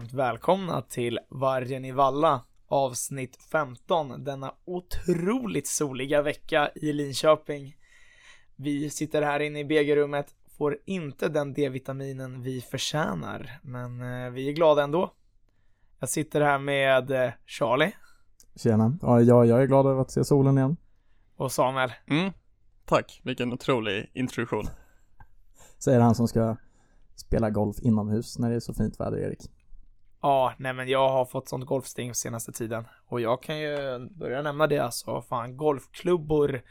varmt välkomna till Vargen i Valla avsnitt 15 denna otroligt soliga vecka i Linköping. Vi sitter här inne i BG-rummet, får inte den D-vitaminen vi förtjänar, men eh, vi är glada ändå. Jag sitter här med eh, Charlie Tjena. Ja, jag, jag är glad över att se solen igen. och Samuel. Mm. Tack, vilken otrolig introduktion. Säger han som ska spela golf inomhus när det är så fint väder, Erik. Ja, nej men jag har fått sånt golfsting senaste tiden och jag kan ju börja nämna det alltså, fan golfklubbor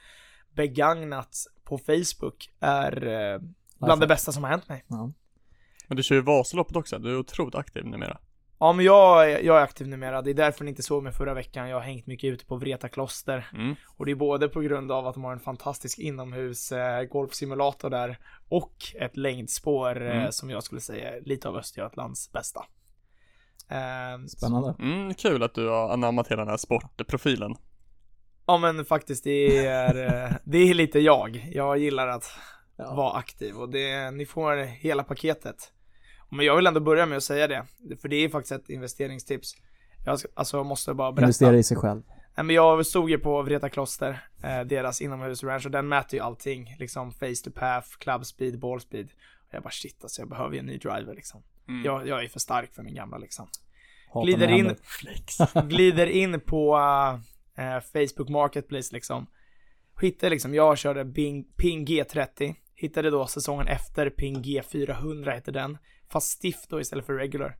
begagnat på Facebook är eh, bland det bästa som har hänt mig. Ja. Men du kör ju Vasaloppet också, du är otroligt aktiv numera. Ja men jag, är- jag är aktiv numera, det är därför ni inte såg mig förra veckan, jag har hängt mycket ute på Vreta kloster Mm. och det är både på grund av att de har en fantastisk inomhus eh, golfsimulator där och ett längdspår eh, Mm. som jag skulle säga är lite av Östergötlands bästa. Eh, Spännande. Mm, kul att du har anammat hela den här sportprofilen. Ja men faktiskt det är, eh, det är lite jag. Jag gillar att Ja. vara aktiv och det, ni får hela paketet. Men jag vill ändå börja med att säga det, för det är faktiskt ett investeringstips. Jag alltså måste bara berätta. Investera i sig själv. Nej men jag stod ju på Vreta kloster, eh, deras inomhusranch och den mäter ju allting, liksom face to path, club speed, ball speed. Och jag bara shit alltså jag behöver ju en ny driver liksom. Mm. Jag, jag är för stark för min gamla liksom glider in, glider in på eh, Facebook Marketplace liksom. Hittar liksom, jag körde Bing, Ping G30, hittade då säsongen efter Ping G400 hette den, fast stiff då istället för regular.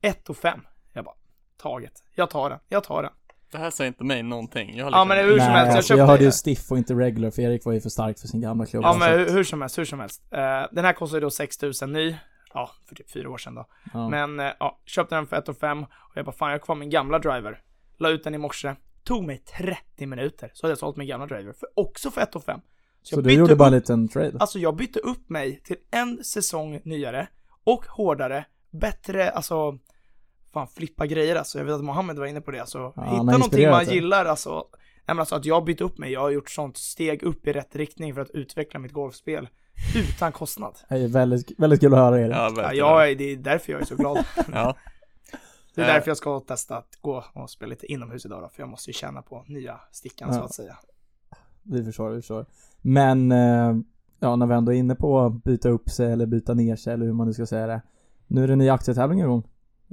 1 och 5. Jag bara, taget. Jag tar den, jag tar den. Det här säger inte mig någonting. Jag har Ja, men hur som helst, jag alltså, jag köpte hörde ju stiff och inte regular, för Erik var ju för stark för sin gamla klubb. Ja men hur, hur som helst, hur som helst. Eh, den här kostade då 6000 ny, ja för typ fyra år sedan då. ja. Men eh, ja, köpte den för 1 och 5 och jag bara fan jag har kvar min gamla driver. La ut den i morse. Tog mig 30 minuter så hade jag sålt min gamla driver för också för 1 och 5. Så jag du gjorde bara en upp- liten trade? Alltså jag bytte upp mig till en säsong nyare och hårdare, bättre, alltså fan flippa grejer alltså. Jag vet att Mohammed var inne på det alltså. Ja, Hitta har någonting man gillar alltså. Nej men alltså att jag bytt upp mig, jag har gjort sånt steg upp i rätt riktning för att utveckla mitt golfspel utan kostnad. Det är väldigt, väldigt kul att höra Erik. Ja, Ja, jag, det är därför jag är så glad. Ja. Det är Eh. därför jag ska testa att gå och spela lite inomhus idag då, för jag måste ju känna på nya stickan Ja. så att säga. Vi förstår, vi förstår. Men, eh, ja, när vi ändå är inne på att byta upp sig eller byta ner sig eller hur man nu ska säga det. Nu är det ny aktietävling igång.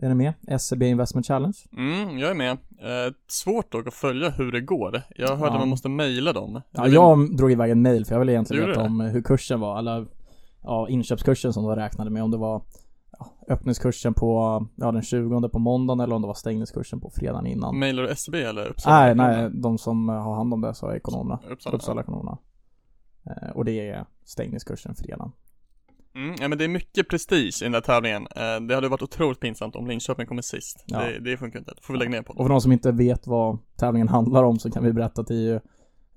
Är ni med? SEB Investment Challenge. Mm, jag är med. Eh, svårt dock att följa hur det går. Jag hörde Ja. att man måste mejla dem. Ja, är jag drog iväg en mail för jag ville egentligen veta om hur kursen var, eller ja, inköpskursen som de räknade med, om det var ja, öppningskursen på, ja den 20 på måndagen eller om det var stängningskursen på fredagen innan. Mailar du SEB eller Uppsala? nej, nej, de som har hand om det så är ekonomerna. Uppsala. Uppsala ekonomerna. Eh, och det är stängningskursen fredagen. Mm, ja men det är mycket prestige i den där tävlingen. Eh, det hade varit otroligt pinsamt om Linköping kommer sist. Ja. Det, det funkar inte. Då får vi lägga ner på Och det. för de som inte vet vad tävlingen handlar om så kan vi berätta att det är ju,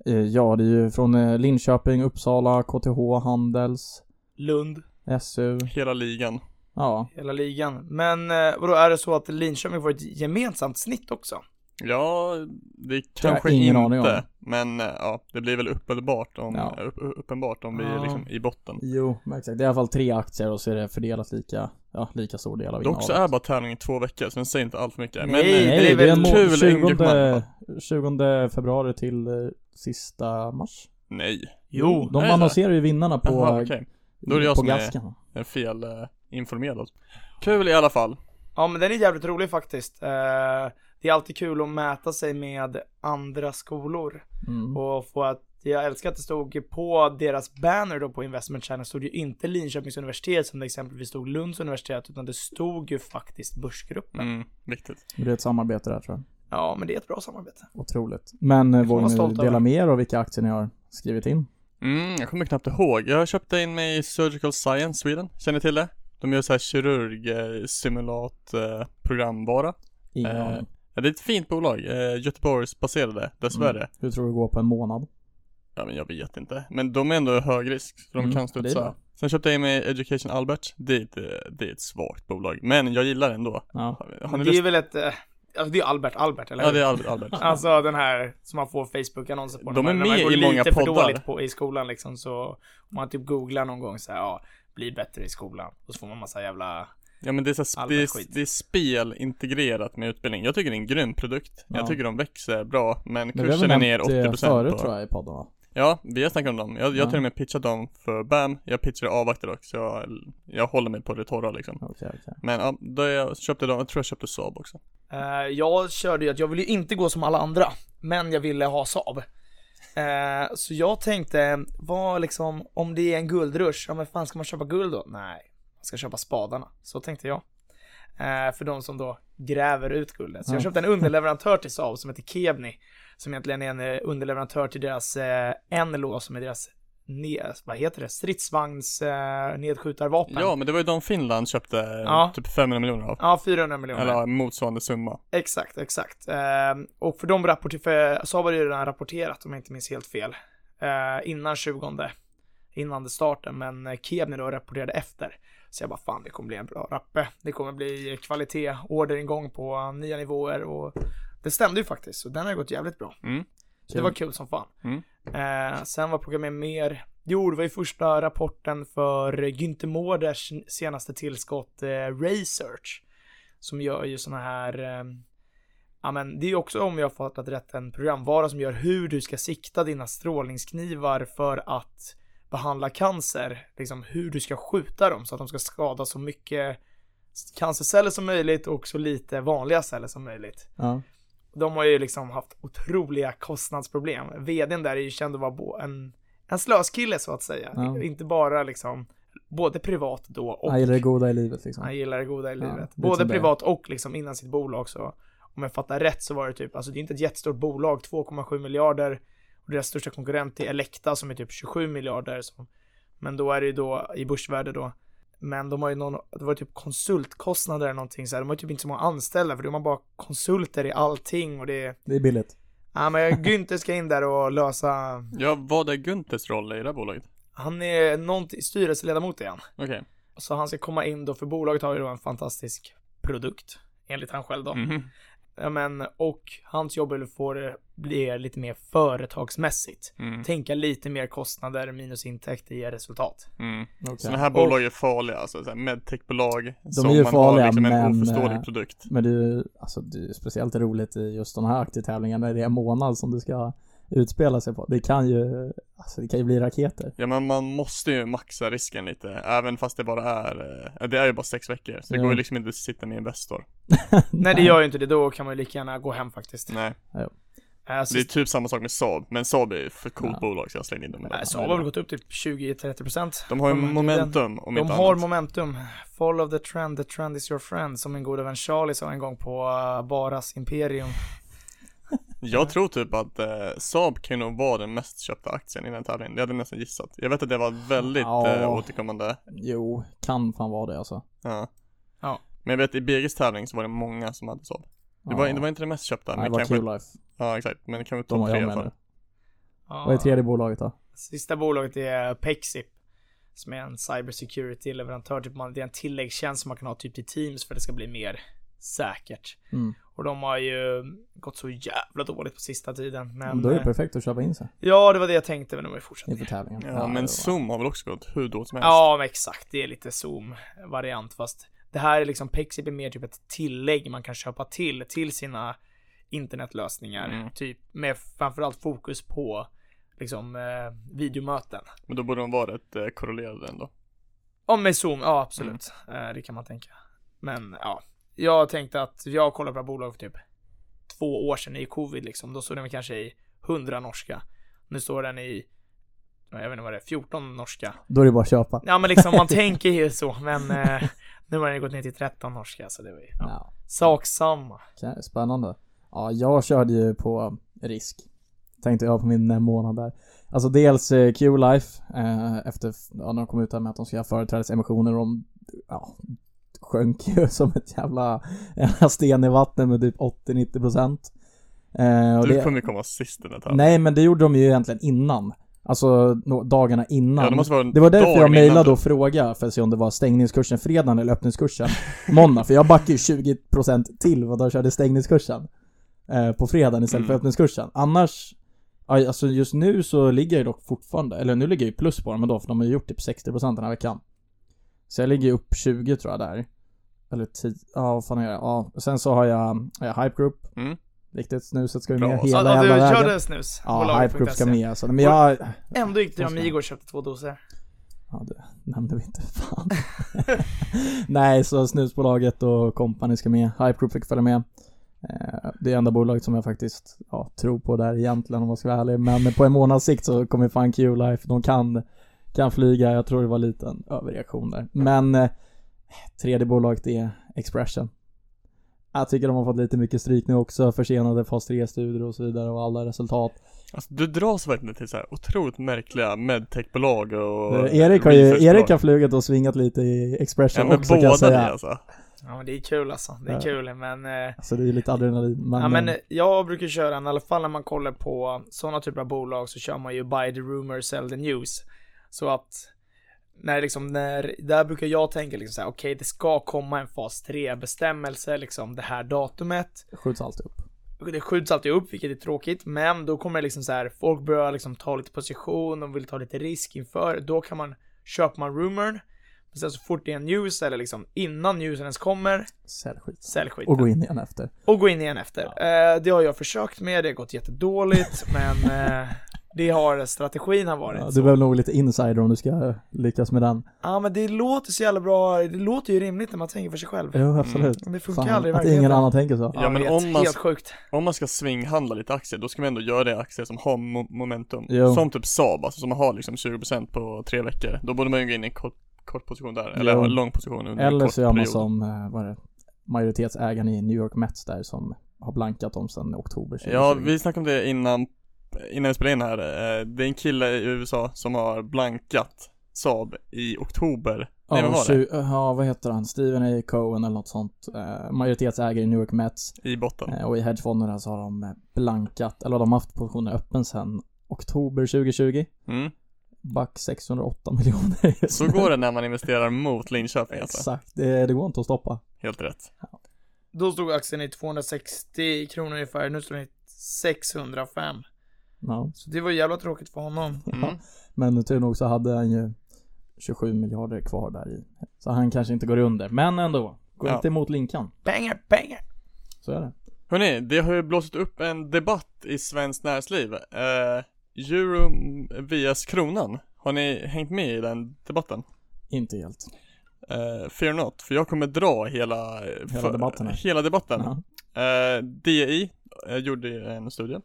eh, ja det är ju från eh, Linköping, Uppsala, KTH, Handels, Lund, SU, Hela ligan. ja. hela ligan. Men eh, vadå, är det så att Linköping får ett gemensamt snitt också? Ja, det jag kanske ingen aning inte. om. Men eh, ja, det blir väl uppenbart om, Ja. upp, uppenbart om vi Ja. är liksom i botten. Jo, men exakt. Det är i alla fall tre aktier och så är det fördelat lika, ja, lika stor del av Dock så är bara tävlingen två veckor, så den säger inte allt för mycket. Men Nej, eh, det Nej, är det är väl kul 20, engagemang. 20 februari till eh, sista mars. Nej. Jo, De det annonserar ju vinnarna på, Jaha, okej. Då är det jag som är- gasken. är fel eh, informerad. Kul i alla fall. Ja men den är jävligt rolig faktiskt. Eh, det är alltid kul att mäta sig med andra skolor. Mm. Och få att, jag älskar att det stod på deras banner då på Investment Channel stod ju inte Linköpings universitet som det exempelvis stod Lunds universitet utan det stod ju faktiskt Börsgruppen. Mm, viktigt. Det är ett samarbete där tror jag. Ja men det är ett bra samarbete. Otroligt. Men eh, vågar ni stolt dela med er av vilka aktier ni har skrivit in? Mm, jag kommer knappt ihåg. Jag köpte in mig i Surgical Science Sweden. Känner ni till det? De gör så här kirurg, eh, simulat, eh, programvara. Ingen Eh. Ja, det är ett fint bolag. Eh, Göteborgsbaserade, dessvärre. Mm. Hur tror du det går på en månad? Ja men jag vet inte. Men de är ändå hög risk, så de Mm, kan är studsa. Sen köpte jag in mig Education Albert. Det är ett, det är ett svagt bolag. Men jag gillar det ändå. Ja. Det är lust? väl ett, eh, alltså det är Albert Albert eller Ja hur? det är Albert. Albert. Alltså den här som man får Facebook-annonser på. De när är man, när man med går i många lite för poddar. dåligt på, i skolan liksom så. Om man typ googlar någon gång så här, ja, bli bättre i skolan. Och så får man massa jävla Ja men det är, så Allmän det, är, det spel integrerat med utbildning. Jag tycker det är en grym produkt. Ja. Jag tycker de växer bra, men Men kursen är ner nämnt 80% eh, förut på... tror jag i podden va? Ja, vi har snackat om dem. Jag, jag Ja. har till och med pitchat dem för BAM, jag pitchade avvaktar dock, så jag, jag håller mig på det torra liksom. Okej, okej. Men ja, då jag köpte dem, jag tror jag köpte Saab också. Eh, jag körde ju att jag ville ju inte gå som alla andra, men jag ville ha Saab. Eh, så jag tänkte, vad liksom, om det är en guldrush, ja men fan ska man köpa guld då? Nej, man ska köpa spadarna. Så tänkte jag. Eh, för de som då gräver ut guldet. Så jag Ja. köpte en underleverantör till Saab som heter Kebni. Som egentligen är en eh, underleverantör till deras eh, Enlo som är deras, ne- vad heter det, stridsvagns eh, nedskjutarvapen. Ja, men det var ju de Finland köpte Ja. typ 500 miljoner av. Ja, 400 miljoner. Eller motsvarande summa. Exakt, exakt. Ehm, och för de rapporter, för Saab har ju redan rapporterat om jag inte minns helt fel. Eh, innan 20, innan det starten, men eh, Kebni då rapporterade efter. Så jag bara fan det kommer bli en bra rappe. Det kommer bli kvalitet, orderingång på nya nivåer och det stämde ju faktiskt. Så den har gått jävligt bra. Mm. Så det var kul som fan. Mm. Eh, sen var programmet mer, jo det var ju första rapporten för Günther Mårders senaste tillskott, eh, Research. Som gör ju såna här, eh, ja men det är också om jag har fattat rätt en programvara som gör hur du ska sikta dina strålningsknivar för att behandla cancer, liksom hur du ska skjuta dem så att de ska skada så mycket cancerceller som möjligt och så lite vanliga celler som möjligt. Ja. De har ju liksom haft otroliga kostnadsproblem. Vdn där är ju känd att vara en, en slöskille så att säga. Ja. Inte bara liksom, både privat då och Han gillar det goda i livet liksom. han gillar det goda i Ja, livet. både privat och liksom innan sitt bolag så. Om jag fattar rätt så var det typ, alltså det är inte ett jättestort bolag, 2,7 miljarder. Och deras största konkurrent är Elekta som är typ 27 miljarder. Som, men då är det ju då i börsvärde då. Men de har ju någon, det var typ konsultkostnader eller någonting så här. De har ju typ inte så många anställda för de har bara konsulter i allting och det är, Det är billigt. ja men Günther ska in där och lösa, Ja, vad är Gunters roll i det här bolaget? han är någonting, styrelseledamot är han. Okej. Så han ska komma in då, för bolaget har ju då en fantastisk produkt, enligt han själv då. Mhm. Ja men, och hans jobb är att få det bli lite mer företagsmässigt. Mm. Tänka lite mer kostnader minus intäkter ger resultat. Mm. Okej. Sådana här bolag är farliga, alltså medtechbolag som är ju man farliga, har liksom en men, oförståelig eh, produkt. Men det är ju, alltså det är speciellt roligt i just de här aktietävlingarna när det är en månad som du ska utspela sig på. Det kan ju, alltså det kan ju bli raketer. Ja men man måste ju maxa risken lite, även fast det bara är, eh, det är ju bara sex veckor, så det Ja. går ju liksom inte att sitta med Investor. Nej det gör ju inte det, då kan man ju lika gärna gå hem faktiskt. Nej, Äh, det är typ samma sak med Saab, men Saab är ju för coolt Ja. bolag så jag slängde in dem nej, det. Saab har väl gått upp typ 20-30% De har ju Om- momentum om De inte har annat. momentum. Follow the trend, the trend is your friend, som min gode vän Charlie sa en gång på uh, Baras Imperium. Jag tror typ att eh, Saab kan nog vara den mest köpta aktien i den här tävlingen, det hade jag nästan gissat. Jag vet att det var väldigt Ja. eh, återkommande. Jo, kan fan vara det alltså. Ja. Ja. Men jag vet i BGs tävling så var det många som hade Saab. Det, var, det var inte det mest köpta, Nej, det men var kanske, Q-Life. ja exakt, men det kan De topp tre i alla fall. Ja. Vad är tredje bolaget då? Sista bolaget är Pexip. Som är en cybersecurity leverantör. Typ man, det är en tilläggstjänst som man kan ha typ till Teams för att det ska bli mer säkert. Mm. Och de har ju gått så jävla dåligt på sista tiden. Men, Men då är det eh, perfekt att köpa in sig ja, det var det jag tänkte, men de har ju fortsatt inför tävlingen. Ja, men det var- Zoom har väl också gått hur dåligt som helst. Ja, men exakt. Det är lite Zoom-variant fast det här är liksom Pexip är mer typ ett tillägg man kan köpa till, till sina internetlösningar. Mm. Typ med framförallt fokus på liksom eh, videomöten. Men då borde de vara rätt eh, korrelerade ändå. Ja, med Zoom, ja absolut. Eh, det kan man tänka. Men ja, jag tänkte att jag kollade på det här bolaget för typ två år sedan i covid liksom. Då stod den kanske i 100 norska. Nu står den i, jag vet inte vad det är, 14 norska. Då är det bara att köpa. Ja men liksom man tänker ju så, men eh, nu har den gått ner till 13 norska så det var ju ja. Ja. sak samma. Spännande. Ja, jag körde ju på risk. Tänkte jag på min eh, månad där. Alltså dels eh, Q-Life, eh, efter, ja, när de kom ut här med att de ska göra företrädesemissioner de, ja, sjönk ju som ett jävla, jävla sten i vattnet med typ 80-90 procent. Eh, och Du det- ju komma sist i den här tävlingen. Nej men det gjorde de ju egentligen innan. Alltså no, dagarna innan. Ja, det måste vara det var därför jag mejlade och frågade för att se om det var stängningskursen fredagen eller öppningskursen måndag. För jag backade ju 20% till vad de körde stängningskursen. Eh, på fredagen istället för Mm. öppningskursen. Annars, alltså just nu så ligger jag dock fortfarande, eller nu ligger jag ju plus på dem ändå för de har ju gjort typ 60% den här veckan. Så jag ligger upp 20 tror jag där. Eller tio, ja vad fan är det? Ja, sen så har jag, jag Hype Group. Mm. Viktigt, snuset ska ju med hela ja, jävla vägen. körde snus? Ja, Hype Group ska med alltså. Men jag. Ändå gick till Amigo och köpte två doser. ja det nämnde vi inte, fan. Nej, så snusbolaget och company ska med. Hype Group fick följa med. Eh, Det är enda bolaget som jag faktiskt, ja, tror på där egentligen om man ska vara ärlig. Men på en månads sikt så kommer fan Q-Life, de kan, kan flyga. Jag tror det var lite en överreaktion där. Men eh, tredje bolaget är Expression. Jag tycker de har fått lite mycket stryk nu också, försenade fas 3-studier och så vidare och alla resultat. Alltså du dras verkligen till så här otroligt märkliga medtechbolag och Eh, Erik har ju. Erik har flugit och svingat lite i Ja Expression men också kan jag båda säga. ni alltså. Ja men det är kul alltså, det är Ja. kul men eh, Alltså det är lite adrenalin. Men, Ja men eh, jag brukar köra, i alla fall när man kollar på sådana typer av bolag så kör man ju buy the rumor, sell the news. Så att när liksom, när, där brukar jag tänka liksom såhär, okej det ska komma en fas 3 bestämmelse liksom det här datumet. skjuts alltid upp. Det skjuts alltid upp, vilket är tråkigt, men då kommer det liksom så här, folk börjar liksom ta lite position, de vill ta lite risk inför, då kan man, köper man rumorn, men sen så fort det är en news, eller liksom innan newsen ens kommer, Sälj skit. sälj skiten. Och gå in igen efter. Och gå in igen efter. Eh, det har jag försökt med, det har gått jättedåligt, men eh, det har, strategin har varit Ja, så. du behöver nog lite insider om du ska lyckas med den. Ja men det låter så jävla bra, det låter ju rimligt när man tänker för sig själv. Jo, absolut. Men det funkar Fan, aldrig att ingen annan tänker så. Ja, Ja, men om man- Helt sjukt. Om man ska swinghandla lite aktier, då ska man ändå göra det aktier som har mo- momentum. Jo. Som typ Saab, alltså som har liksom 20% på tre veckor. Då borde man ju gå in i en kort, kort position där, eller Jo. en lång position under en Eller kort så gör man period. som, eh, vad är det, majoritetsägaren i New York Mets där som har blankat dem sedan oktober 2020. Ja, vi snackade om det innan, innan vi spelade in här. Eh, Det är en kille i USA som har blankat Saab i oktober. Nej, vad Ja, var det? ja, vad heter han? Steven A. Cohen eller något sånt. Eh, majoritetsägare i New York Mets. I botten. Eh, och i hedgefonderna så har de blankat, eller de har haft positionen öppen sedan oktober 2020. Mm. Back 608 miljoner Så går det när man investerar mot Linköping alltså. Exakt, det, det går inte att stoppa. Helt rätt. Då stod aktien i 260 kronor ungefär, nu står den i 605. Ja. Så det var jävla tråkigt för honom. Mm. Men tur nog så hade han ju 27 miljarder kvar där i. Så han kanske inte går under, men ändå. Går Ja. inte emot Linkan. Banger, banger! Så är det. Hörni, det har ju blåst upp en debatt i svenskt näringsliv. Eh, euro vs kronan. Har ni hängt med i den debatten? Inte helt. Eh, fear not, för jag kommer dra hela, Hela debatten här. Hela debatten. Ja. Eh, DI eh, gjorde en studie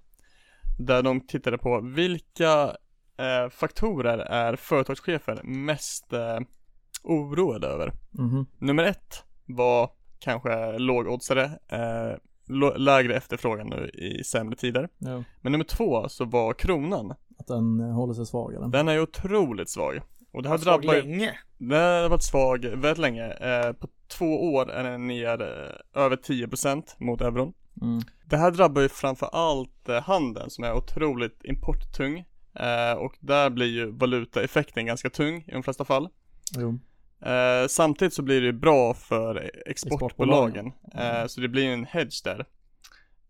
där de tittade på vilka eh, faktorer är företagschefer mest eh, oroade över. Mhm. Nummer ett var kanske lågoddsare, eh, lägre efterfrågan nu i sämre tider. Ja. Men nummer två så var kronan. Att den eh, håller sig svag eller? Den är ju otroligt svag. Och det drabbar ju länge. Den har varit svag väldigt länge. Eh, på två år är den ner eh, över 10% mot euron. Mm. Det här drabbar ju framför allt eh, handeln som är otroligt importtung. Eh, och där blir ju valutaeffekten ganska tung i de flesta fall. Jo. Eh, samtidigt så blir det ju bra för exportbolagen. Exportbolagen. Eh, så det blir ju en hedge där.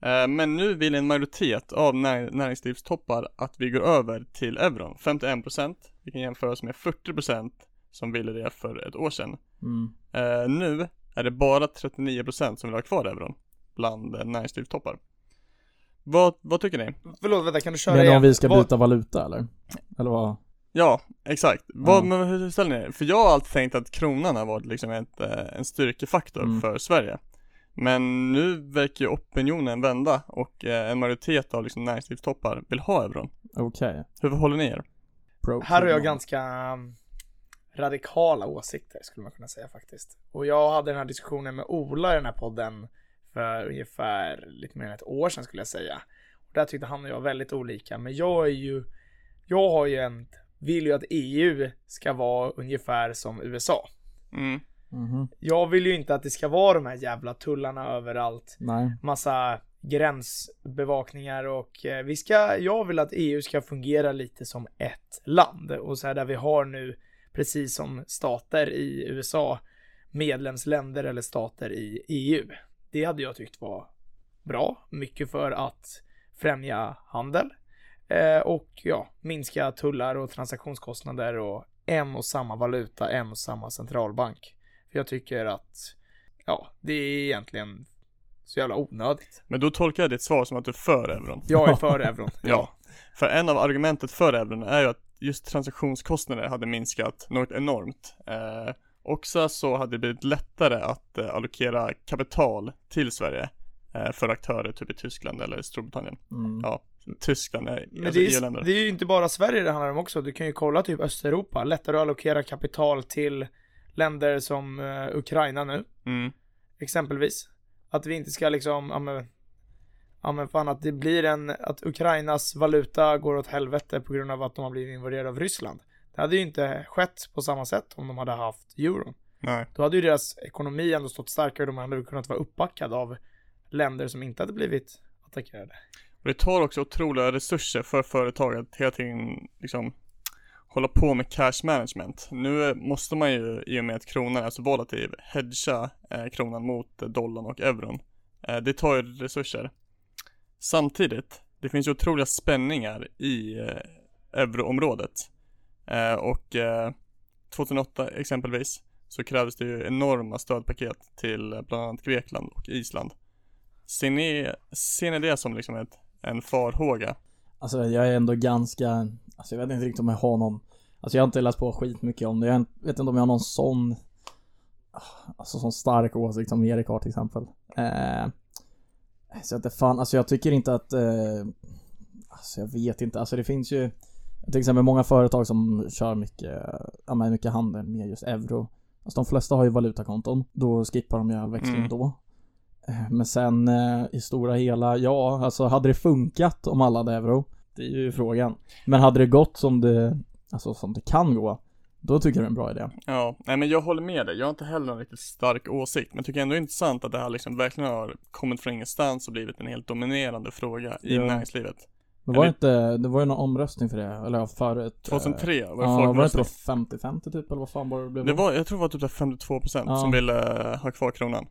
Eh, men nu vill en majoritet av när- näringslivstoppar att vi går över till euron. 51% vi kan jämföras med 40% som ville det för ett år sedan. Mm. Eh, nu är det bara 39% som vill ha kvar euron bland eh, näringslivstoppar. Vad, vad tycker ni? Förlåt, vänta, kan du köra Men igen? om vi ska Vad- byta valuta eller? Eller vad? Ja, exakt. Vad, Ja. men hur ställer ni? För jag har alltid tänkt att kronan har varit liksom ett, eh, en styrkefaktor Mm. för Sverige. Men nu verkar ju opinionen vända och eh, en majoritet av liksom näringslivstoppar vill ha euron. Okej. Hur förhåller ni er? Pro Här har jag ganska um, radikala åsikter skulle man kunna säga faktiskt. Och jag hade den här diskussionen med Ola i den här podden för ungefär lite mer än ett år sedan skulle jag säga. Och där tyckte han och jag väldigt olika, men jag är ju, jag har ju en, vill ju att EU ska vara ungefär som USA. Mm. Mhm. Jag vill ju inte att det ska vara de här jävla tullarna överallt Nej. massa gränsbevakningar och eh, vi ska, jag vill att EU ska fungera lite som ett land och så här där vi har nu precis som stater i USA medlemsländer eller stater i EU. Det hade jag tyckt var bra, mycket för att främja handel eh, och ja, minska tullar och transaktionskostnader och en och samma valuta, en och samma centralbank. För jag tycker att ja, det är egentligen så jävla onödigt. Men då tolkar jag ditt svar som att du är för euron. Jag är för euron. Ja. För en av argumentet för euron är ju att just transaktionskostnader hade minskat något enormt. Eh, också så hade det blivit lättare att eh, allokera kapital till Sverige eh, för aktörer typ i Tyskland eller Storbritannien. Mm. Ja, Tyskland är Men alltså det är, det är ju inte bara Sverige det handlar om också. Du kan ju kolla typ Östeuropa. Lättare att allokera kapital till länder som eh, Ukraina nu. Mm, Exempelvis. Att vi inte ska liksom, ja men, ja men fan att det blir en, att Ukrainas valuta går åt helvete på grund av att de har blivit invaderade av Ryssland. Det hade ju inte skett på samma sätt om de hade haft euron. nej. Då hade ju deras ekonomi ändå stått starkare och de hade kunnat vara uppbackade av länder som inte hade blivit attackerade. Och det tar också otroliga resurser för företag att hela tiden liksom hålla på med cash management. Nu måste man ju i och med att kronan är så volatil hedga eh, kronan mot dollarn och euron. Eh, det tar ju resurser. Samtidigt, det finns ju otroliga spänningar i eh, euroområdet. Eh, och eh, 2008 exempelvis så krävdes det ju enorma stödpaket till eh, bland annat Grekland och Island. Ser ni, ser ni det som liksom ett, en farhåga? Alltså jag är ändå ganska, alltså jag vet inte riktigt om jag har någon Alltså jag har inte läst på skitmycket om det, jag vet inte om jag har någon sån Alltså sån stark åsikt som Erik har till exempel eh, Så att det fan, alltså jag tycker inte att eh, Alltså jag vet inte, alltså det finns ju till exempel många företag som kör mycket, ja mycket handel med just euro Alltså de flesta har ju valutakonton, då skippar de ju all växling Mm. då Eh, Men sen eh, i stora hela, ja alltså hade det funkat om alla hade euro? Det är ju frågan. Men hade det gått som det, alltså som det kan gå, då tycker jag det är en bra idé. Ja, nej men jag håller med dig. Jag har inte heller någon riktigt stark åsikt, men tycker ändå det är intressant att det här liksom verkligen har kommit från ingenstans och blivit en helt dominerande fråga i Ja. näringslivet. Men var det inte, det var ju någon omröstning för det, eller för ett 2003 var det Ja, var det inte folkomröstning. då 50-50 typ, eller vad fan var det blev Det var, jag tror det var typ så här 52% Ja. som ville eh, ha kvar kronan.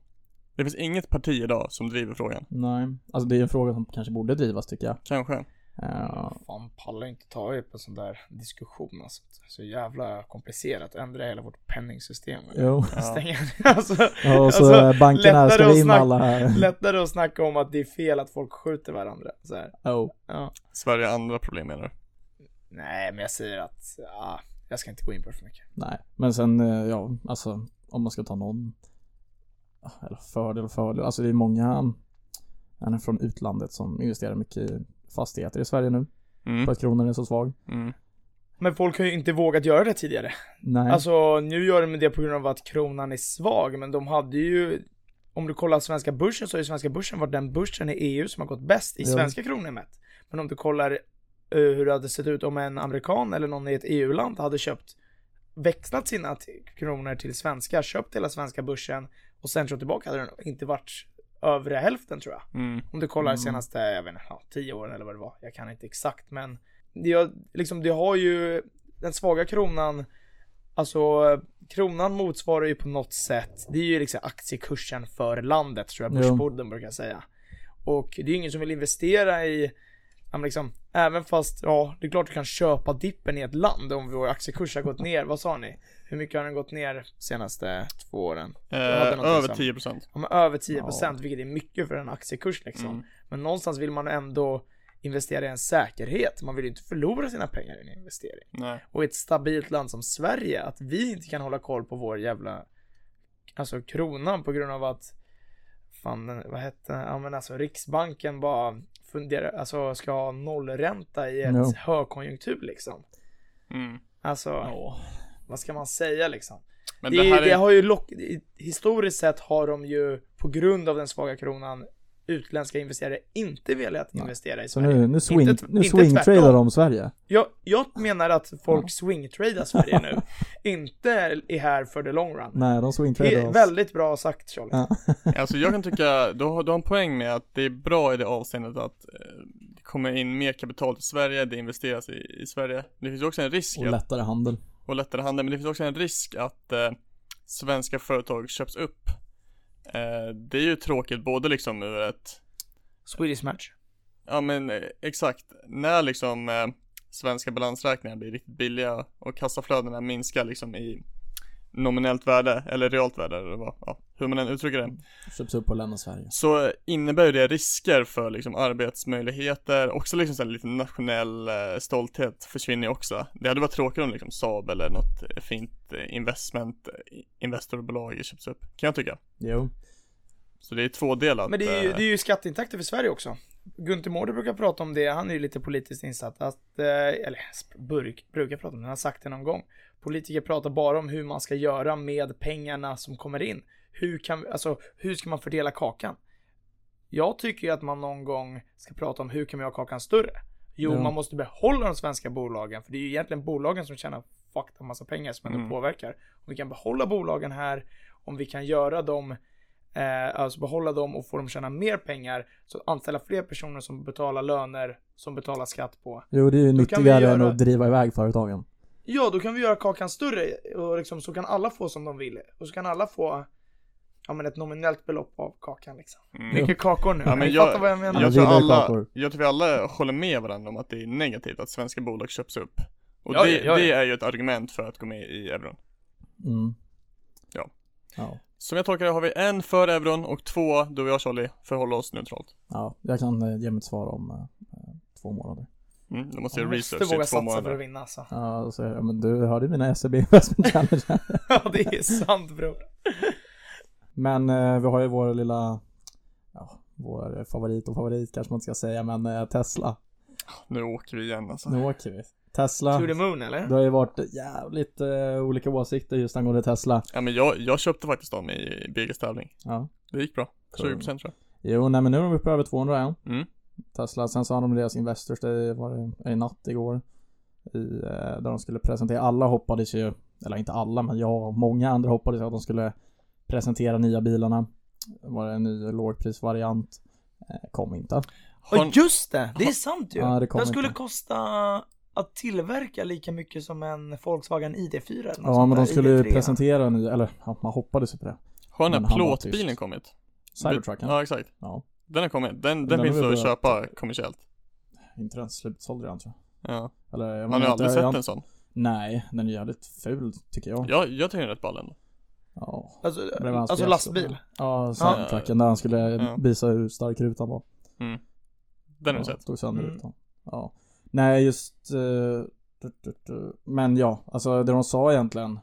Det finns inget parti idag som driver frågan. Nej, alltså det är en fråga som kanske borde drivas tycker jag. Kanske. Ja, Fan pallar inte ta upp en sån där diskussion alltså. Så jävla komplicerat. Ändra hela vårt penningsystem. jo. Ja. Stänga. alltså, Ja, och så Alltså, lättare ska att vi in snacka- alla här. lättare att snacka om att det är fel att folk skjuter varandra. Så här. Oh. Ja. Sverige har andra problem menar du? Nej, men jag säger att, ja, jag ska inte gå in på det för mycket. Nej, men sen eh, ja, alltså om man ska ta någon ah, eller fördel och fördel, alltså det är många från utlandet som investerar mycket i fastigheter i Sverige nu, Mm. för att kronan är så svag. Mm. Men folk har ju inte vågat göra det tidigare. Nej. Alltså, nu gör de det på grund av att kronan är svag, men de hade ju om du kollar svenska börsen så har ju svenska börsen varit den börsen i EU som har gått bäst i Ja. svenska kronor mätt. Men om du kollar eh, hur det hade sett ut om en amerikan eller någon i ett EU-land hade köpt växlat sina kronor till svenska, köpt hela svenska börsen och sen köpt tillbaka hade den inte varit övre hälften tror jag. Mm. Om du kollar Mm. senaste, jag vet inte, ja, tio åren eller vad det var. Jag kan inte exakt men det, har- liksom, det har ju den svaga kronan Alltså kronan motsvarar ju på något sätt, det är ju liksom aktiekursen för landet tror jag Jo. Börsborden brukar säga. Och det är ju ingen som vill investera i, men liksom, även fast, ja det är klart du kan köpa dippen i ett land om vår aktiekurs har gått ner, vad sa ni? Hur mycket har den gått ner senaste två åren? Eh, över som- 10% Ja, men över 10% vilket är mycket för en aktiekurs liksom. Mm. Men någonstans vill man ändå investera i en säkerhet. Man vill ju inte förlora sina pengar i en investering. Nej. Och i ett stabilt land som Sverige, att vi inte kan hålla koll på vår jävla, alltså kronan på grund av att, fan, vad hette ja men alltså Riksbanken bara funderar, alltså ska ha nollränta i ett Jo. högkonjunktur liksom. Mm. Alltså, Ja. vad ska man säga liksom? Men det, det, här det är, har ju lock, historiskt sett har de ju på grund av den svaga kronan utländska investerare inte velat Nej. investera i Så Sverige. nu, nu swing, Inte- nu swing-tradar tvärtom. de Sverige. Jag, jag menar att folk swing-tradar Sverige nu. inte är här för the long run. Nej, de Det swing-tradar är oss. väldigt bra sagt Charlie. Ja. alltså jag kan tycka, du har, du har en poäng med att det är bra i det avseendet att eh, det kommer in mer kapital till Sverige, det investeras i, i Sverige. Det finns också en risk Och att, lättare handel. och lättare handel, men det finns också en risk att eh, svenska företag köps upp. Eh, det är ju tråkigt både liksom ur ett Swedish match. Ja men eh, exakt, när liksom eh, svenska balansräkningar blir riktigt billiga och kassaflödena minskar liksom i nominellt värde eller realt värde eller vad, ja. Hur man än uttrycker det. Köps upp och lämnar Sverige. Så innebär ju det risker för liksom arbetsmöjligheter, också liksom så här lite nationell eh, stolthet försvinner ju också. Det hade varit tråkigt om liksom Saab eller något fint eh, investment, eh, investorbolag köps upp, kan jag tycka. Jo. Så det är tvådelat. Men det är, ju, det är ju skatteintäkter för Sverige också. Gunther Mårder brukar prata om det, han är ju lite politiskt insatt, att, eller burk, brukar prata om det, han har sagt det någon gång. Politiker pratar bara om hur man ska göra med pengarna som kommer in. Hur kan, alltså, hur ska man fördela kakan? Jag tycker ju att man någon gång ska prata om hur kan vi göra kakan större? Jo, Ja. man måste behålla de svenska bolagen, för det är ju egentligen bolagen som tjänar fuck en massa pengar som ändå Mm. påverkar. Om vi kan behålla bolagen här, om vi kan göra dem Eh, alltså behålla dem och få dem tjäna mer pengar. Så anställa fler personer som betalar löner, som betalar skatt på. Jo, det är ju nyttigare än göra- att driva iväg företagen. Ja, då kan vi göra kakan större och liksom så kan alla få som de vill. Och så kan alla få ja, men ett nominellt belopp av kakan liksom. mm. Mycket kakor nu. Ja, men jag- fattar vad jag menar? Jag Jag tror, alla, jag tror vi alla håller med varandra om att det är negativt att svenska bolag köps upp. Och Ja, det, ja, ja, det är ju ett argument för att gå med i euron. Mm. Ja. Ja. Som jag tolkar det har vi en för euron och två, du och jag Charlie, förhåller oss neutralt. Ja, jag kan eh, ge mitt svar om eh, eh, två månader. Mm, då måste jag måste research våga i två satsa för att månader. vinna alltså. Ja, så, ja men du hörde mina SEB Investment Challenge. Ja, det är sant bror. Men eh, vi har ju vår lilla, ja, vår favorit och favorit kanske man inte ska säga, men eh, Tesla. Nu åker vi igen alltså. Nu åker vi. Tesla. To the moon eller? Det har ju varit jävligt eh, olika åsikter just angående Tesla. Ja men jag, jag köpte faktiskt dem i BGs tävling. Ja. Det gick bra. Cool. 20% tror jag. Jo, nej men nu är de uppe över 200 igen. Mm. Tesla. Sen så har de deras Investors Day, var det i natt igår. I, eh, där de skulle presentera, alla hoppades ju, eller inte alla men jag och många andra hoppades att de skulle presentera nya bilarna. Det var en ny lågprisvariant. Eh, kom inte. Ja just det, det är sant ju. Ja, det Den skulle inte. kosta att tillverka lika mycket som en Volkswagen ID4 eller något Ja sånt men de skulle ju ID3. presentera en ny, eller ja, man hoppades ju på det. har den här plåtbilen kommit? Cybertrucken. Ja exakt. Ja. Den har kommit. Den, den, Den finns att köpa kommersiellt. Inte den slutsåld redan tror jag. Ja. Eller jag Man har ju aldrig sett jag- en sån. Nej, den är jävligt ful tycker jag. Jag, jag tycker den är rätt ball ändå. Ja. Alltså, alltså lastbil. Ja, Cybertrucken där han skulle Ja. visa hur stark rutan var. Den har du ja, sett. Tog sönder Mm. rutan. Ja. Nej, just... eh, du, du, du. Men ja, alltså det de sa egentligen.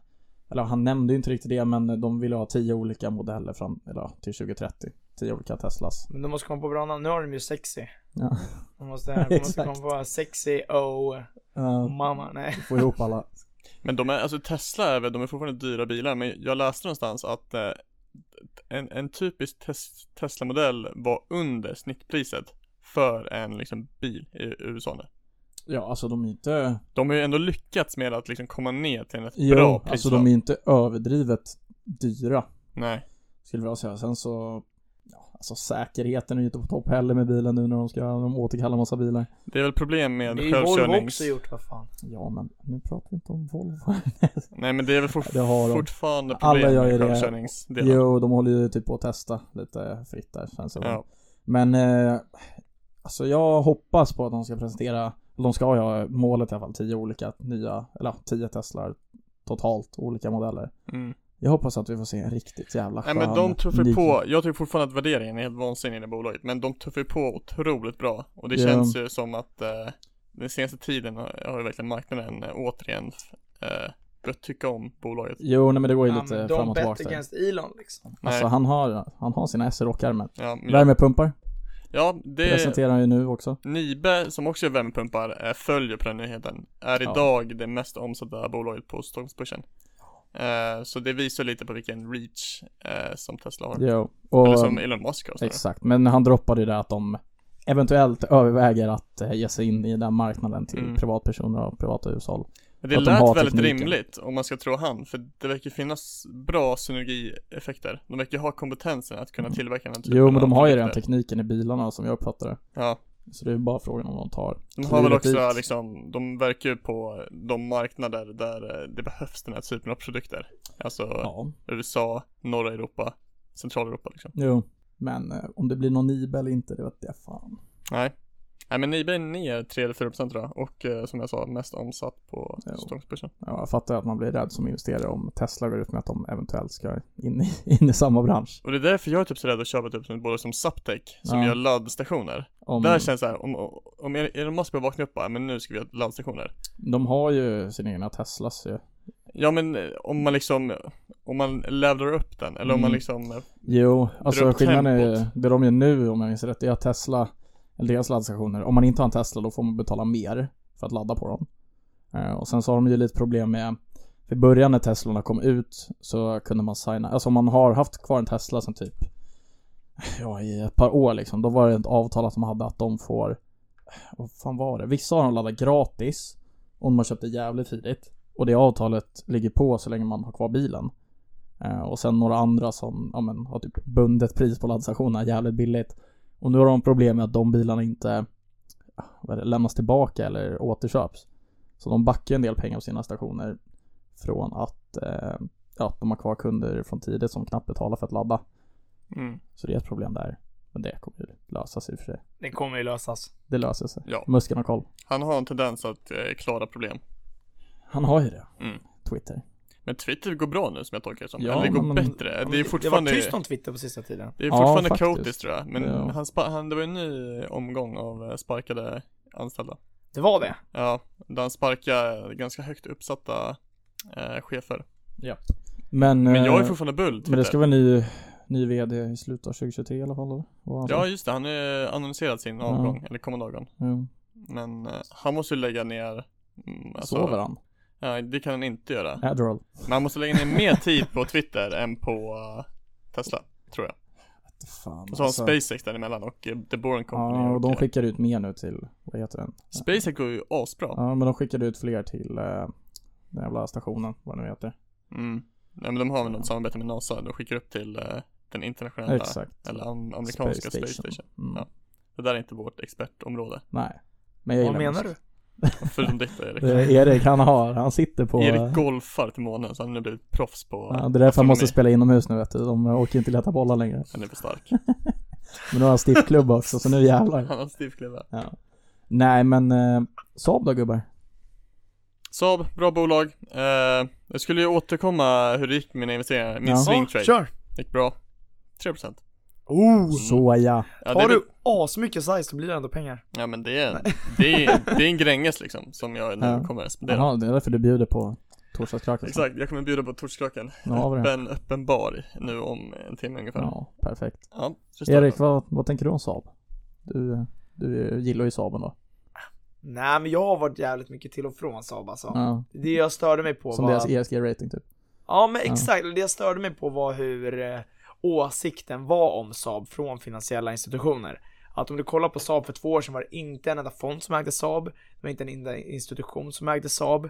Eller han nämnde ju inte riktigt det, men de ville ha tio olika modeller fram, eller till 2030. Tio olika Teslas. Men de måste komma på bra namn. Nu har de ju sexy. Ja. De måste, de måste komma på sexy och Uh, mamma. Nej. få ihop alla. Men de är, alltså Tesla är väl, de är fortfarande dyra bilar, men jag läste någonstans att eh, en, en typisk tes, Tesla-modell var under snittpriset för en liksom bil i USA nu. Ja, alltså de är inte... De har ju ändå lyckats med att liksom komma ner till ett Jo, bra alltså prislag. de är inte överdrivet dyra. Nej. Skulle jag säga. Sen så... Alltså säkerheten är ju inte på topp heller med bilen nu när de ska de återkalla massa bilar. Det är väl problem med Det är ju Volvo självkörnings... också gjort, vad fan. Ja, men nu pratar vi inte om Volvo. Nej men det är väl fort... Det har de. fortfarande Alla problem gör med självkörningsdelen. Jo, de håller ju typ på att testa lite fritt där känns det som. Ja. Men eh, alltså jag hoppas på att de ska presentera, de ska ha målet i alla fall, tio olika nya, eller tio Teslar totalt, olika modeller. Mm. Jag hoppas att vi får se en riktigt jävla Nej skön men de tuffar ny- på, jag tycker fortfarande att värderingen är helt vansinnig i det bolaget, men de tuffar på otroligt bra. Och det Ja. känns ju som att eh, den senaste tiden har, ju verkligen marknaden eh, återigen eh, börjat tycka om bolaget. Jo, nej men det går ju Ja, lite fram de och bet tillbaka där. against Elon liksom. Alltså Nej. han har, han har sina S i rockärmen. Ja, men Värmepumpar ja, det presenterar han ju nu också. Nibe, som också är värmepumpar, eh, följer på den nyheten. Är Ja. idag det mest omsatta bolaget på Stockholmsbörsen. Eh, så det visar lite på vilken reach eh, som Tesla har. Jo. Och, Eller som Elon Musk har exakt, men han droppade ju det att de eventuellt överväger att eh, ge sig in i den marknaden till Mm. privatpersoner och privata hushåll. Men det de lät har väldigt tekniken. rimligt om man ska tro han, för det verkar finnas bra synergieffekter. De verkar ha kompetensen att kunna tillverka den typen Jo, men de har ju redan tekniken i bilarna som jag uppfattar det. Ja, Så det är bara frågan om de tar de har väl också dit. liksom, de verkar ju på de marknader där eh, det behövs den här typen av produkter. Alltså Ja, USA, norra Europa, Centraleuropa liksom. jo. Men eh, om det blir någon Nibe eller inte, det vet jag fan. Nej. Nej men Ebay är ner 3-4% tror jag och eh, som jag sa mest omsatt på. Stockholmsbörsen. Ja, jag fattar att man blir rädd som investerare om Tesla går ut med att de eventuellt ska in i, in i samma bransch. Och det är därför jag är typ så rädd att köpa typ som ett bolag som Zaptec som Ja. gör laddstationer. Om, Där känns det här, om, om Elon Musk bara vaknar upp bara, men nu ska vi ha laddstationer. De har ju sina egna Teslas ju. Ja men eh, om man liksom, om man levlar upp den eller om man Mm. liksom eh, Jo, alltså skillnaden är tempot. det de gör nu om jag minns rätt, det är att Tesla, eller deras laddstationer, om man inte har en Tesla då får man betala mer för att ladda på dem. Eh, och sen så har de ju lite problem med, i början när Teslorna kom ut så kunde man signa, alltså om man har haft kvar en Tesla sen typ, ja i ett par år liksom, då var det ett avtal att de hade att de får, eh, vad fan var det? Vissa har de laddat gratis om man köpte jävligt tidigt. Och det avtalet ligger på så länge man har kvar bilen. Eh, och sen några andra som, ja men, har typ bundet pris på laddstationerna jävligt billigt. Och nu har de problem med att de bilarna inte vad är det, lämnas tillbaka eller återköps. Så de backar en del pengar på sina stationer från att eh, ja, de har kvar kunder från tidigt som knappt betalar för att ladda. mm, Så det är ett problem där. Men det kommer ju lösa sig i och för sig. Det kommer ju lösas. Det löser sig. Ja. Musken har koll. han har en tendens att eh, klara problem. Han har ju det. Mm. Twitter. Men Twitter går bra nu som jag tolkar det som. Ja, eller det går men- bättre. Det är Det var fortfarande tyst om Twitter på sista tiden. Det är Ja, fortfarande faktiskt. Cotis tror jag, men Ja. han, spa- han, det var en ny omgång av eh, sparkade anställda. Det var det. Ja, där han sparkade ganska högt uppsatta eh, chefer. Men, Men jag är eh, fortfarande bull Men det Twitter. ska vara ny, ny VD i slutet av 2023 i alla fall sa? Ja just det, han har ju annonserat sin Ja. avgång, eller kommande avgång. Ja. Men eh, han måste ju lägga ner mm, alltså, Sover han? Ja, det kan han inte göra. Adderall? Men han måste lägga ner mer tid på Twitter än på eh, Tesla, tror jag. Fan Och så har han SpaceX däremellan och uh, The Boring Company. Ja, och de eh, skickar ut mer nu till, vad heter den? SpaceX går ju asbra. Ja, men de skickade ut fler till eh, den jävla stationen, vad det nu heter. Mm. Nej men de har väl något samarbete med NASA, de skickar upp till eh, den internationella, Exakt. eller am- amerikanska space station. Mm. Ja. Det där är inte vårt expertområde. Nej. Men jag Vad menar Musk. du? Förutom ditt Erik. Erik, han har, han sitter på... Erik golfar till månen så han har blivit proffs på ja, det är därför han måste spela inomhus nu vet du. De orkar inte leta bollar längre. Han är för stark. Men nu har han stiftklubb också, så nu jävlar. Han har stiftklubba. Ja. Nej men, eh, Saab då gubbar? Saab, bra bolag. Eh, jag skulle ju återkomma hur det gick med mina investeringar. Min Ja. swing trade Kör! gick bra. 3% Oh! Så ja. ja, Har det du asmycket size så blir det ändå pengar. Ja men det är, det är, det är en Gränges liksom som jag nu Ja. kommer att spendera. Jaha, det är därför du bjuder på torsdagskraken. Exakt, jag kommer bjuda på torsdagskraken. Öppen, öppen bar nu om en timme ungefär. Ja, Ja, perfekt. står Erik, vad, vad tänker du om Saab? Du, du gillar ju Saaben då. Nej men jag har varit jävligt mycket till och från Saab alltså. Ja. Det jag störde mig på Som var... deras ESG-rating typ. Ja men Ja. exakt, det jag störde mig på var hur eh, åsikten var om Saab från finansiella institutioner. Att om du kollar på Saab för två år sedan var det inte en enda fond som ägde Saab, det var inte en enda institution som ägde Saab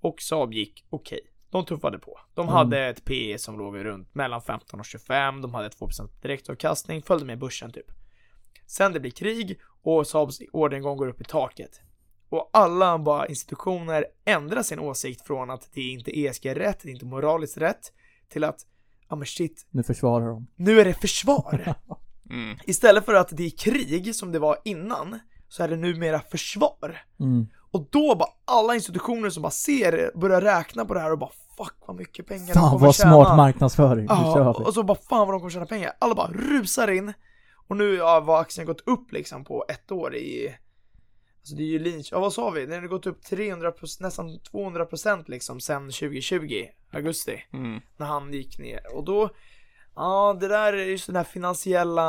och Saab gick okej. De tuffade på. De Mm. hade ett PE som låg runt mellan 15 och 25, de hade 2% direktavkastning, följde med börsen typ. Sen det blir krig och Saabs orderingång går upp i taket. Och alla bara institutioner ändrar sin åsikt från att det inte är ESG-rätt, det är inte moraliskt rätt, till att, ja men shit, Nu försvarar de. nu är det försvar. Mm. Istället för att det är krig som det var innan, så är det numera försvar. Mm. Och då bara alla institutioner som bara ser, börjar räkna på det här och bara fuck vad mycket pengar de Fan kommer vad tjäna. smart marknadsföring. Ja, och så bara fan vad de kommer tjäna pengar. Alla bara rusar in. Och nu ja, har aktien gått upp liksom på ett år i Alltså det är ju Lynch, ja vad sa vi? Den har gått upp 300 nästan 200 procent liksom sen 2020, augusti, Mm. när han gick ner. Och då, ja det där är just den här finansiella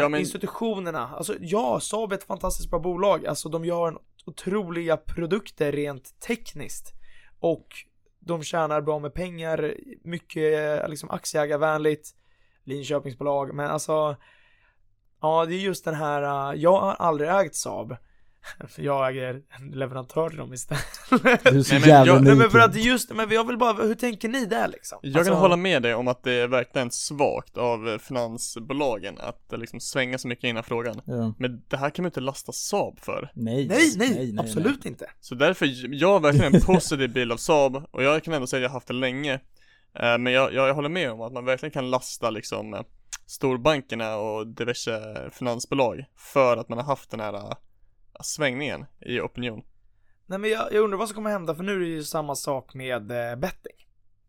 Ja, men- institutionerna. Alltså ja, Saab är ett fantastiskt bra bolag. Alltså de gör otroliga produkter rent tekniskt. Och de tjänar bra med pengar, mycket liksom aktieägarvänligt, Linköpingsbolag, men alltså Ja, det är just den här, jag har aldrig ägt Saab. Jag äger en leverantör till dem istället. Du är så Nej, men jävla jag- Nej men för att just, men jag vill bara, hur tänker ni där liksom? Jag Alltså, kan hålla med dig om att det är verkligen svagt av finansbolagen att liksom svänga så mycket i den här frågan. Ja. Men det här kan man inte lasta Saab för. Nej, Nej, nej, absolut inte. Så därför, jag har verkligen en positiv bild av Saab och jag kan ändå säga att jag har haft det länge. Eh, Men jag, jag håller med om att man verkligen kan lasta liksom storbankerna och diverse finansbolag för att man har haft den här, eh, svängningen i opinion. Nej men jag, jag undrar vad som kommer hända för nu är det ju samma sak med eh, betting.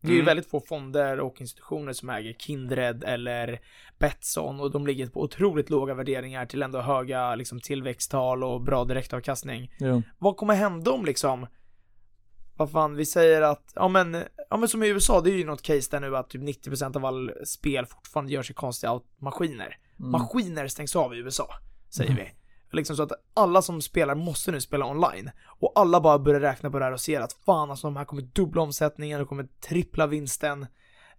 Det är ju Mm. väldigt få fonder och institutioner som äger Kindred eller Betsson och de ligger på otroligt låga värderingar till ändå höga liksom tillväxttal och bra direktavkastning. Jo. Vad kommer hända om liksom vad fan, vi säger att, ja men, ja men som i USA, det är ju något case där nu att typ 90% av all spel fortfarande görs i konstiga aut- maskiner. Mm. Maskiner stängs av i USA, säger vi. Liksom så att alla som spelar måste nu spela online. Och alla bara börjar räkna på det här och ser att fan alltså de här kommer dubbla omsättningen, de kommer trippla vinsten.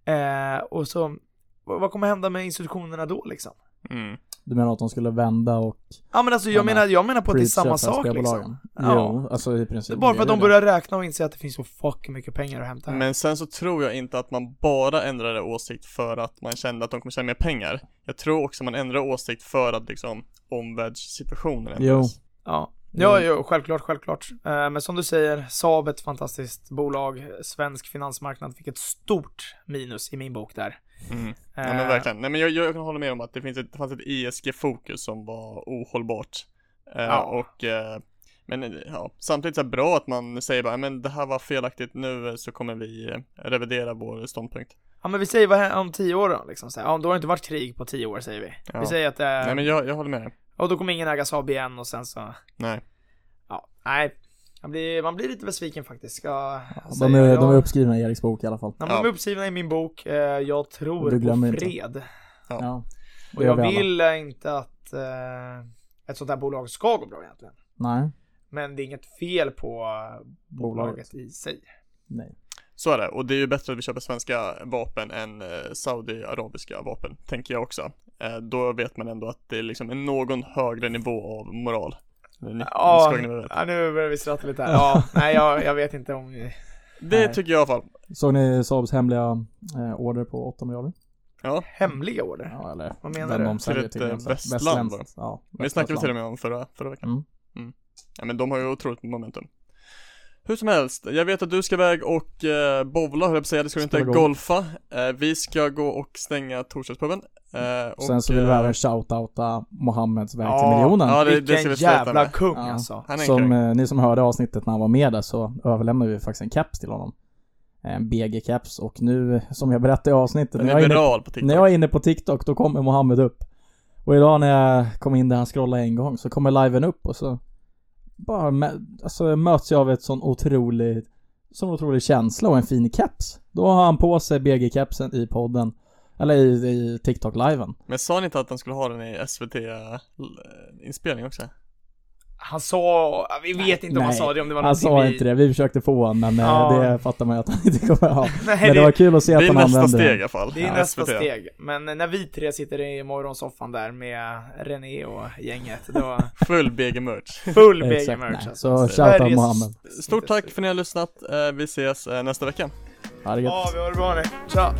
Eh, och så, vad vad kommer hända med institutionerna då liksom? Mm. Du menar att de skulle vända och Ja men alltså jag Ja, menar, jag menar på att det är samma sak liksom. Jo, alltså i Det princip. är bara för att de det. börjar räkna och inse att det finns så fucking mycket pengar att hämta här. Men sen så tror jag inte att man bara ändrade åsikt för att man kände att de kommer tjäna mer pengar. Jag tror också man ändrade åsikt för att liksom omvärldssituationen Jo. ändras. Ja, ja, ja självklart, självklart. Eh, men som du säger, Saab ett fantastiskt bolag. Svensk finansmarknad fick ett stort minus i min bok där. Mm. Ja Eh, men verkligen. Nej men jag, jag kan hålla med om att det finns ett, det fanns ett ESG-fokus som var ohållbart. Eh, Ja. Och eh, men eh, ja, samtidigt så är det bra att man säger bara, men det här var felaktigt nu eh, så kommer vi eh, revidera vår ståndpunkt. Ja men vi säger vad om tio år då, liksom. Så här, ja, då har det inte varit krig på tio år säger vi. Ja. Vi säger att det Nej men jag, jag håller med dig. och då kommer ingen äga Saab igen och sen så, Nej. ja, nej. Man blir, man blir lite besviken faktiskt, ska Ja, de, är, de är uppskrivna i Eriks bok i alla fall. Ja, de är uppskrivna i min bok, eh, jag tror Du glömmer på fred. Ja. Ja. Och jag vi alla. vill eh, inte att eh, ett sånt här bolag ska gå bra egentligen. Nej. Men det är inget fel på Bolaget. bolaget i sig. Nej. Så är det, och det är ju bättre att vi köper svenska vapen än eh, Saudiarabiska vapen, tänker jag också. Då vet man ändå att det är liksom en någon högre nivå av moral. Ni, Ja, veta. ja, nu börjar vi skratta lite här. Ja, nej jag, jag vet inte om... Det Nej. tycker jag i alla fall. Såg ni Saabs hemliga eh, order på 8 miljarder? Ja, Hemliga order? Ja, eller Vad menar du? Till ett, eh, västland, Västländskt, Ja, det snackade vi till och västland. med om förra, förra veckan. Mm. Ja men de har ju otroligt momentum. Hur som helst, jag vet att du ska iväg och eh, bowla höll jag på säga, det ska du inte gå. golfa. Eh, vi ska gå och stänga torsdagspuben. Eh, och, Sen så vill vi eh, även shoutouta Mohammeds väg Ja, till miljonen. ja, det- det ska vi sluta jävla med. kung Ja. alltså. Han är en Som kung. eh, ni som hörde avsnittet när han var med där så överlämnade vi faktiskt en caps till honom. En BG-caps och nu, som jag berättade i avsnittet, när är jag, är inne, på TikTok. när jag är inne på TikTok då kommer Mohammed upp. Och idag när jag kom in där han scrollade en gång så kommer liven upp och så bara, med, alltså möts jag av ett sån otrolig, sån otrolig känsla och en fin keps Då har han på sig BG-kepsen i podden, eller i, i TikTok-liven. Men sa ni inte att han skulle ha den i SVT-inspelning eh, också? Han sa, vi vet inte om han sa det, om det var Han sa vi... inte det, vi försökte få honom men eh, Ja. det fattar man ju att han inte kommer ha. Nej, Men det var kul att se Det att är han nästa använde steg i alla fall. Det är Ja, nästa SVT. steg. Men när vi tre sitter i morgonsoffan där med René och gänget, då Full BG-merch. full BG-merch alltså. Så shoutout Mohammed. Stort tack för att ni har lyssnat. Eh, vi ses eh, nästa vecka. Ha det gött. Ja, vi har det bra nu. Tja!